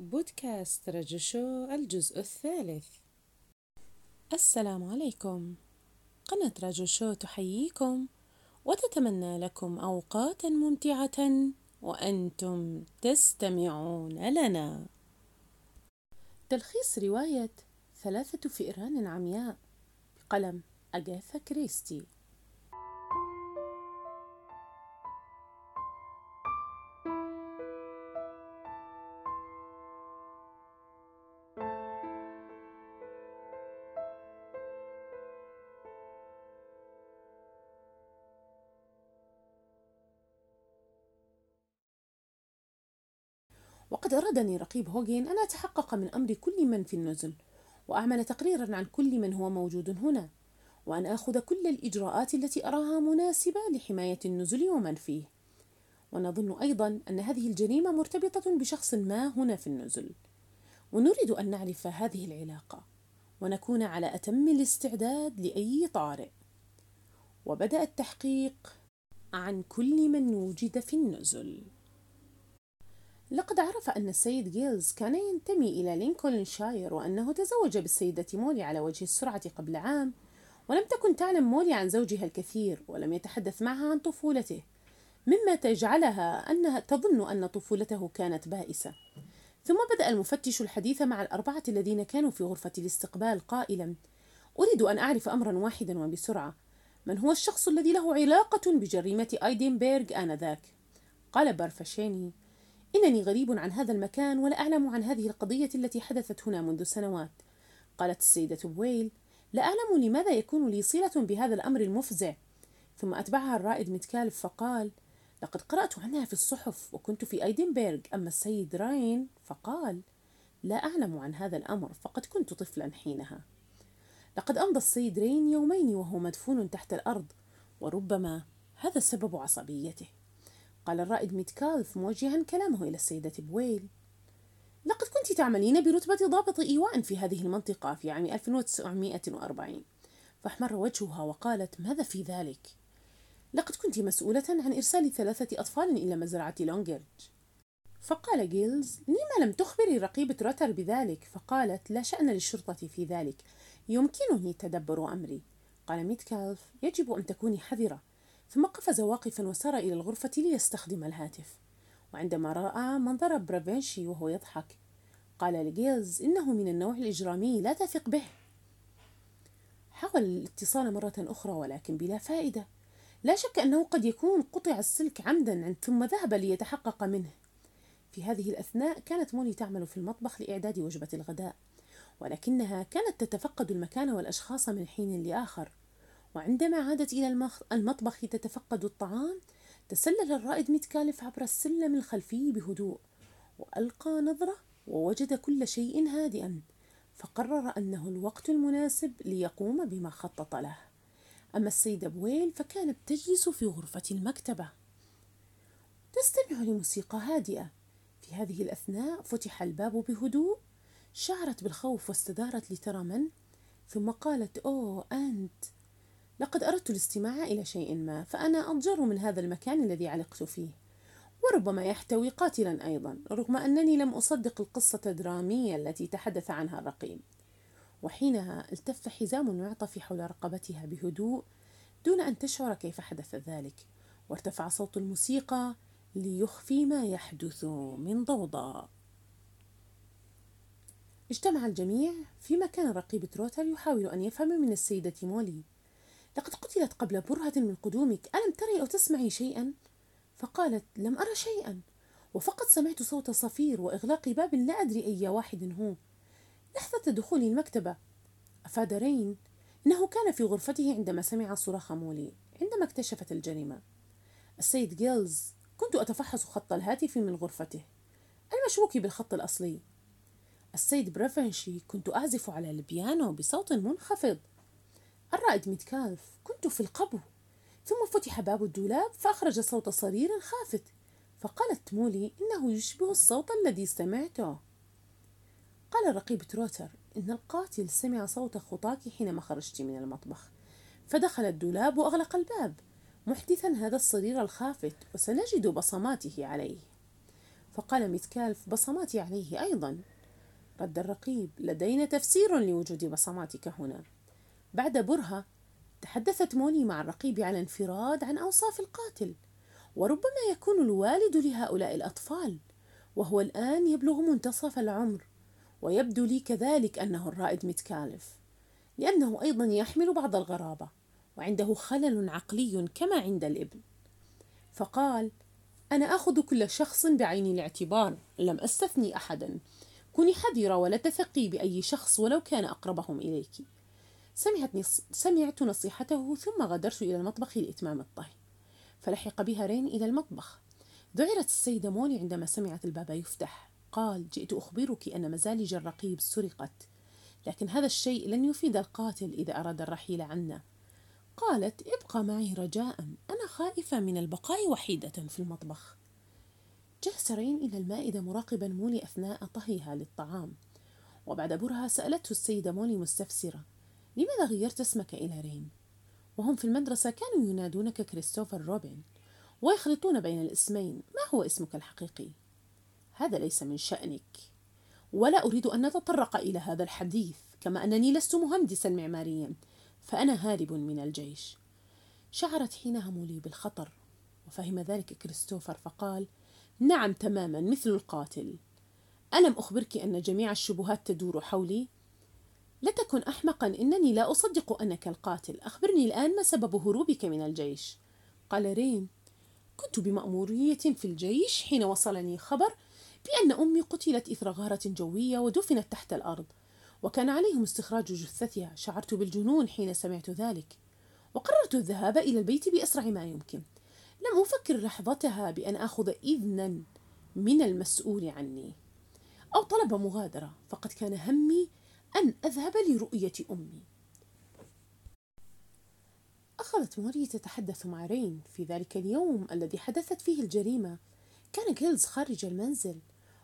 بودكاست رجو شو الجزء الثالث. السلام عليكم. قناة رجو شو تحييكم وتتمنى لكم أوقاتا ممتعة وأنتم تستمعون لنا. تلخيص رواية ثلاثة فئران عمياء بقلم أجاثا كريستي. وقد أرادني رقيب هوجين أن أتحقق من أمر كل من في النزل وأعمل تقريرا عن كل من هو موجود هنا وأن آخذ كل الإجراءات التي أراها مناسبة لحماية النزل ومن فيه. ونظن أيضا أن هذه الجريمة مرتبطة بشخص ما هنا في النزل. ونريد أن نعرف هذه العلاقة ونكون على أتم الاستعداد لأي طارئ. وبدأ التحقيق عن كل من وجد في النزل. لقد عرف أن السيد جيلز كان ينتمي إلى لينكولنشاير وأنه تزوج بالسيدة مولي على وجه السرعة قبل عام ولم تكن تعلم مولي عن زوجها الكثير ولم يتحدث معها عن طفولته مما تجعلها أنها تظن أن طفولته كانت بائسة ثم بدأ المفتش الحديث مع الأربعة الذين كانوا في غرفة الاستقبال قائلا أريد أن أعرف أمرا واحدا وبسرعة من هو الشخص الذي له علاقة بجريمة أيدنبرغ آنذاك؟ قال بارفشيني إنني غريب عن هذا المكان ولا أعلم عن هذه القضية التي حدثت هنا منذ سنوات. قالت السيدة بويل لا أعلم لماذا يكون لي صلة بهذا الأمر المفزع. ثم أتبعها الرائد متكالف فقال لقد قرأت عنها في الصحف وكنت في أيدنبرغ. أما السيد راين فقال لا أعلم عن هذا الأمر فقد كنت طفلا حينها. لقد أمضى السيد رين يومين وهو مدفون تحت الأرض وربما هذا سبب عصبيته. قال الرائد ميتكالف موجها كلامه إلى السيدة بويل. لقد كنت تعملين برتبة ضابط إيواء في هذه المنطقة في عام 1940 فاحمر وجهها وقالت ماذا في ذلك؟ لقد كنت مسؤولة عن إرسال ثلاثة أطفال إلى مزرعة لونجرج. فقال جيلز لما لم تخبري رقيب تروتر بذلك؟ فقالت لا شأن للشرطة في ذلك. يمكنني تدبر أمري. قال ميتكالف يجب أن تكوني حذرة. ثم قفز واقفا وسار إلى الغرفة ليستخدم الهاتف. وعندما رأى منظر برافينشي وهو يضحك قال لجيلز إنه من النوع الإجرامي لا تثق به. حاول الاتصال مرة أخرى ولكن بلا فائدة. لا شك أنه قد يكون قطع السلك عمدا ثم ذهب ليتحقق منه. في هذه الأثناء كانت مولي تعمل في المطبخ لإعداد وجبة الغداء ولكنها كانت تتفقد المكان والأشخاص من حين لآخر. وعندما عادت إلى المطبخ تتفقد الطعام تسلل الرائد ميتكالف عبر السلم الخلفي بهدوء وألقى نظرة ووجد كل شيء هادئا فقرر أنه الوقت المناسب ليقوم بما خطط له. أما السيدة بويل فكانت تجلس في غرفة المكتبة. تستمع لموسيقى هادئة. في هذه الأثناء فتح الباب بهدوء شعرت بالخوف واستدارت لترى من؟ ثم قالت أوه أنت. لقد أردت الاستماع إلى شيء ما فأنا أضجر من هذا المكان الذي علقت فيه. وربما يحتوي قاتلا أيضا رغم أنني لم أصدق القصة الدرامية التي تحدث عنها الرقيب. وحينها التف حزام المعطف حول رقبتها بهدوء دون أن تشعر كيف حدث ذلك وارتفع صوت الموسيقى ليخفي ما يحدث من ضوضاء. اجتمع الجميع في مكان رقيب تروتر يحاول أن يفهم من السيدة مولي. لقد قتلت قبل برهة من قدومك. ألم تري أو تسمعي شيئا؟ فقالت لم أرى شيئا. وفقط سمعت صوت صفير وإغلاق باب لا أدري أي واحد هو. لحظة دخولي المكتبة. أفاد رين إنه كان في غرفته عندما سمع صراخ مولي عندما اكتشفت الجريمة. السيد جيلز كنت أتفحص خط الهاتف من غرفته. المشبوك بالخط الأصلي. السيد بريفنشي كنت أعزف على البيانو بصوت منخفض. الرائد ميتكالف كنت في القبو. ثم فتح باب الدولاب فأخرج صوت صرير خافت. فقالت مولي إنه يشبه الصوت الذي سمعته. قال الرقيب تروتر إن القاتل سمع صوت خطاك حينما خرجت من المطبخ. فدخل الدولاب وأغلق الباب. محدثا هذا الصرير الخافت وسنجد بصماته عليه. فقال ميتكالف بصماتي عليه أيضا. رد الرقيب لدينا تفسير لوجود بصماتك هنا. بعد برهة تحدثت موني مع الرقيب على انفراد عن أوصاف القاتل وربما يكون الوالد لهؤلاء الأطفال وهو الآن يبلغ منتصف العمر ويبدو لي كذلك أنه الرائد متكالف لأنه أيضا يحمل بعض الغرابة وعنده خلل عقلي كما عند الإبن. فقال أنا آخذ كل شخص بعين الاعتبار لم أستثني أحدا. كوني حذرة ولا تثقي بأي شخص ولو كان أقربهم إليك. سمعت نص... سمعت نصيحته ثم غادرت إلى المطبخ لإتمام الطهي فلحق بها رين إلى المطبخ. ذعرت السيدة موني عندما سمعت الباب يفتح. قال جئت أخبرك أن مزالج الرقيب سرقت لكن هذا الشيء لن يفيد القاتل إذا أراد الرحيل عنا. قالت ابقى معي رجاء أنا خائفة من البقاء وحيدة في المطبخ. جلس رين إلى المائدة مراقبا مولي أثناء طهيها للطعام وبعد برهة سألته السيدة مولي مستفسرة لماذا غيرت اسمك إلى رين؟ وهم في المدرسة كانوا ينادونك كريستوفر روبن ويخلطون بين الاسمين ما هو اسمك الحقيقي؟ هذا ليس من شأنك ولا أريد أن نتطرق إلى هذا الحديث كما أنني لست مهندسا معماريا فأنا هارب من الجيش شعرت حينها مولي بالخطر وفهم ذلك كريستوفر فقال نعم تماما مثل القاتل ألم أخبرك أن جميع الشبهات تدور حولي؟ لا تكن أحمقا إنني لا أصدق أنك القاتل. أخبرني الآن ما سبب هروبك من الجيش. قال رين كنت بمأمورية في الجيش حين وصلني خبر بأن أمي قتلت إثر غارة جوية ودفنت تحت الأرض وكان عليهم استخراج جثتها. شعرت بالجنون حين سمعت ذلك وقررت الذهاب إلى البيت بأسرع ما يمكن. لم أفكر لحظتها بأن آخذ إذنا من المسؤول عني أو طلب مغادرة. فقد كان همي أن أذهب لرؤية أمي. أخذت مولي تتحدث مع رين في ذلك اليوم الذي حدثت فيه الجريمة. كان جيلز خارج المنزل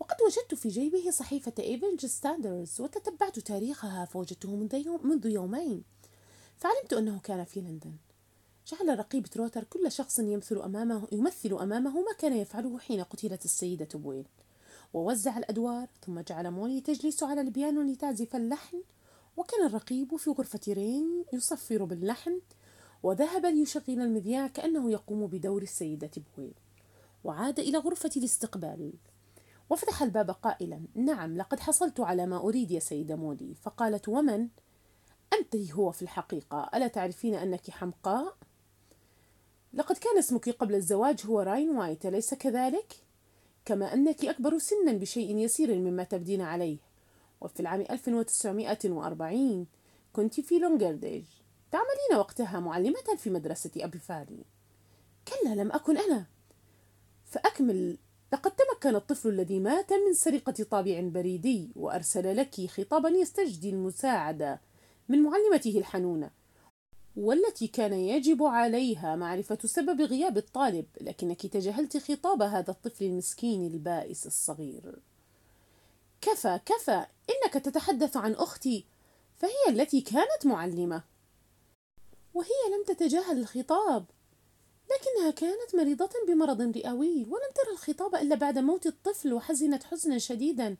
وقد وجدت في جيبه صحيفة إيفنج ستاندرد وتتبعت تاريخها فوجدته منذ, منذ يومين. فعلمت أنه كان في لندن. جعل رقيب تروتر كل شخص يمثل أمامه يمثل أمامه ما كان يفعله حين قتلت السيدة بويل. ووزع الأدوار ثم جعل مولي تجلس على البيانو لتعزف اللحن وكان الرقيب في غرفة رين يصفر باللحن وذهب ليشغل المذياع كأنه يقوم بدور السيدة بويل وعاد إلى غرفة الاستقبال وفتح الباب قائلا نعم لقد حصلت على ما أريد يا سيدة مولي فقالت ومن؟ أنت هو في الحقيقة ألا تعرفين أنك حمقاء؟ لقد كان اسمك قبل الزواج هو راين وايت أليس كذلك؟ كما أنك أكبر سنا بشيء يسير مما تبدين عليه. وفي العام 1940 كنت في لونجرديج تعملين وقتها معلمة في مدرسة أبي فاري كلا لم أكن أنا. فأكمل. لقد تمكن الطفل الذي مات من سرقة طابع بريدي وأرسل لك خطابا يستجدي المساعدة من معلمته الحنونة. والتي كان يجب عليها معرفة سبب غياب الطالب لكنك تجاهلت خطاب هذا الطفل المسكين البائس الصغير. كفى كفى إنك تتحدث عن أختي فهي التي كانت معلمة. وهي لم تتجاهل الخطاب لكنها كانت مريضة بمرض رئوي ولم ترى الخطاب إلا بعد موت الطفل وحزنت حزنا شديدا.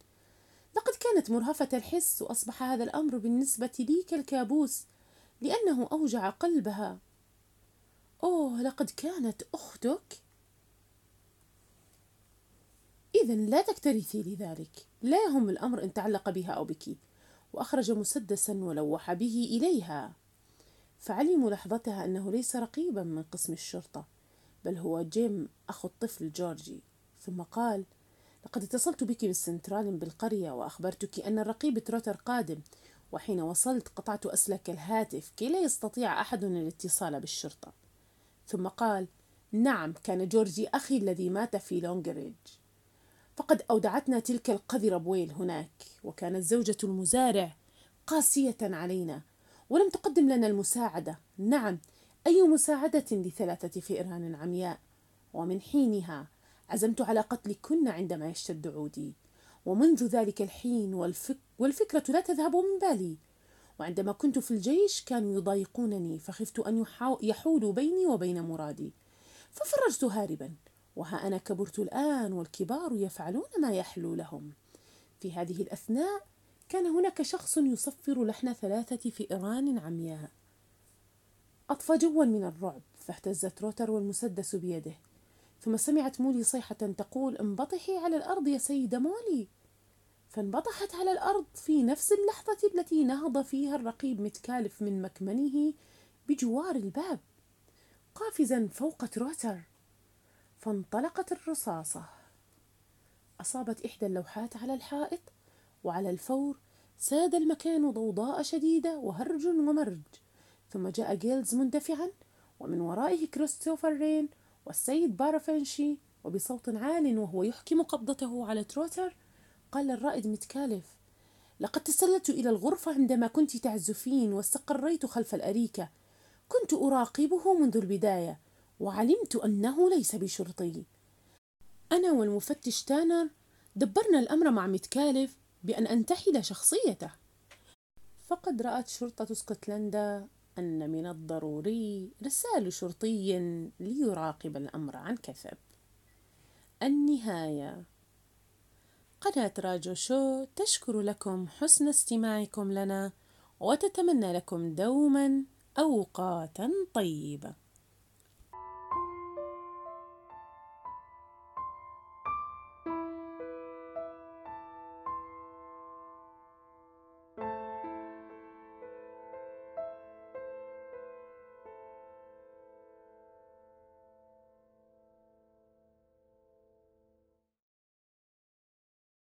لقد كانت مرهفة الحس وأصبح هذا الأمر بالنسبة لي كالكابوس. لأنه أوجع قلبها. أوه لقد كانت أختك. إذا لا تكترثي لذلك. لا يهم الأمر إن تعلق بها أو بك. وأخرج مسدسا ولوح به إليها. فعلموا لحظتها أنه ليس رقيبا من قسم الشرطة بل هو جيم أخو الطفل جورجي. ثم قال لقد اتصلت بك من سنترال بالقرية وأخبرتك أن الرقيب تروتر قادم وحين وصلت قطعت أسلاك الهاتف كي لا يستطيع أحد الاتصال بالشرطة. ثم قال نعم كان جورجي أخي الذي مات في لونجريدج فقد أودعتنا تلك القذرة بويل هناك وكانت زوجة المزارع قاسية علينا ولم تقدم لنا المساعدة. نعم أي مساعدة لثلاثة فئران عمياء؟ ومن حينها عزمت على قتلكن عندما يشتد عودي. ومنذ ذلك الحين والفك والفكرة لا تذهب من بالي. وعندما كنت في الجيش كانوا يضايقونني فخفت أن يحولوا بيني وبين مرادي. ففررت هاربا وها أنا كبرت الآن والكبار يفعلون ما يحلو لهم. في هذه الأثناء كان هناك شخص يصفر لحن ثلاثة فئران عمياء. أطفى جوا من الرعب فاهتزت روتر والمسدس بيده. ثم سمعت مولي صيحة تقول انبطحي على الأرض يا سيدة مولي! فانبطحت على الأرض في نفس اللحظة التي نهض فيها الرقيب متكالف من مكمنه بجوار الباب قافزا فوق تروتر. فانطلقت الرصاصة. أصابت إحدى اللوحات على الحائط وعلى الفور ساد المكان ضوضاء شديدة وهرج ومرج. ثم جاء جيلز مندفعا ومن ورائه كريستوفر رين والسيد بارافينشي وبصوت عال وهو يحكم قبضته على تروتر قال الرائد متكالف لقد تسللت إلى الغرفة عندما كنت تعزفين واستقريت خلف الأريكة. كنت أراقبه منذ البداية وعلمت أنه ليس بشرطي. أنا والمفتش تانر دبرنا الأمر مع متكالف بأن أنتحل شخصيته. فقد رأت شرطة اسكتلندا أن من الضروري إرسال شرطي ليراقب الأمر عن كثب. النهاية. قناة راجو شو تشكر لكم حسن استماعكم لنا وتتمنى لكم دوما أوقاتا طيبة.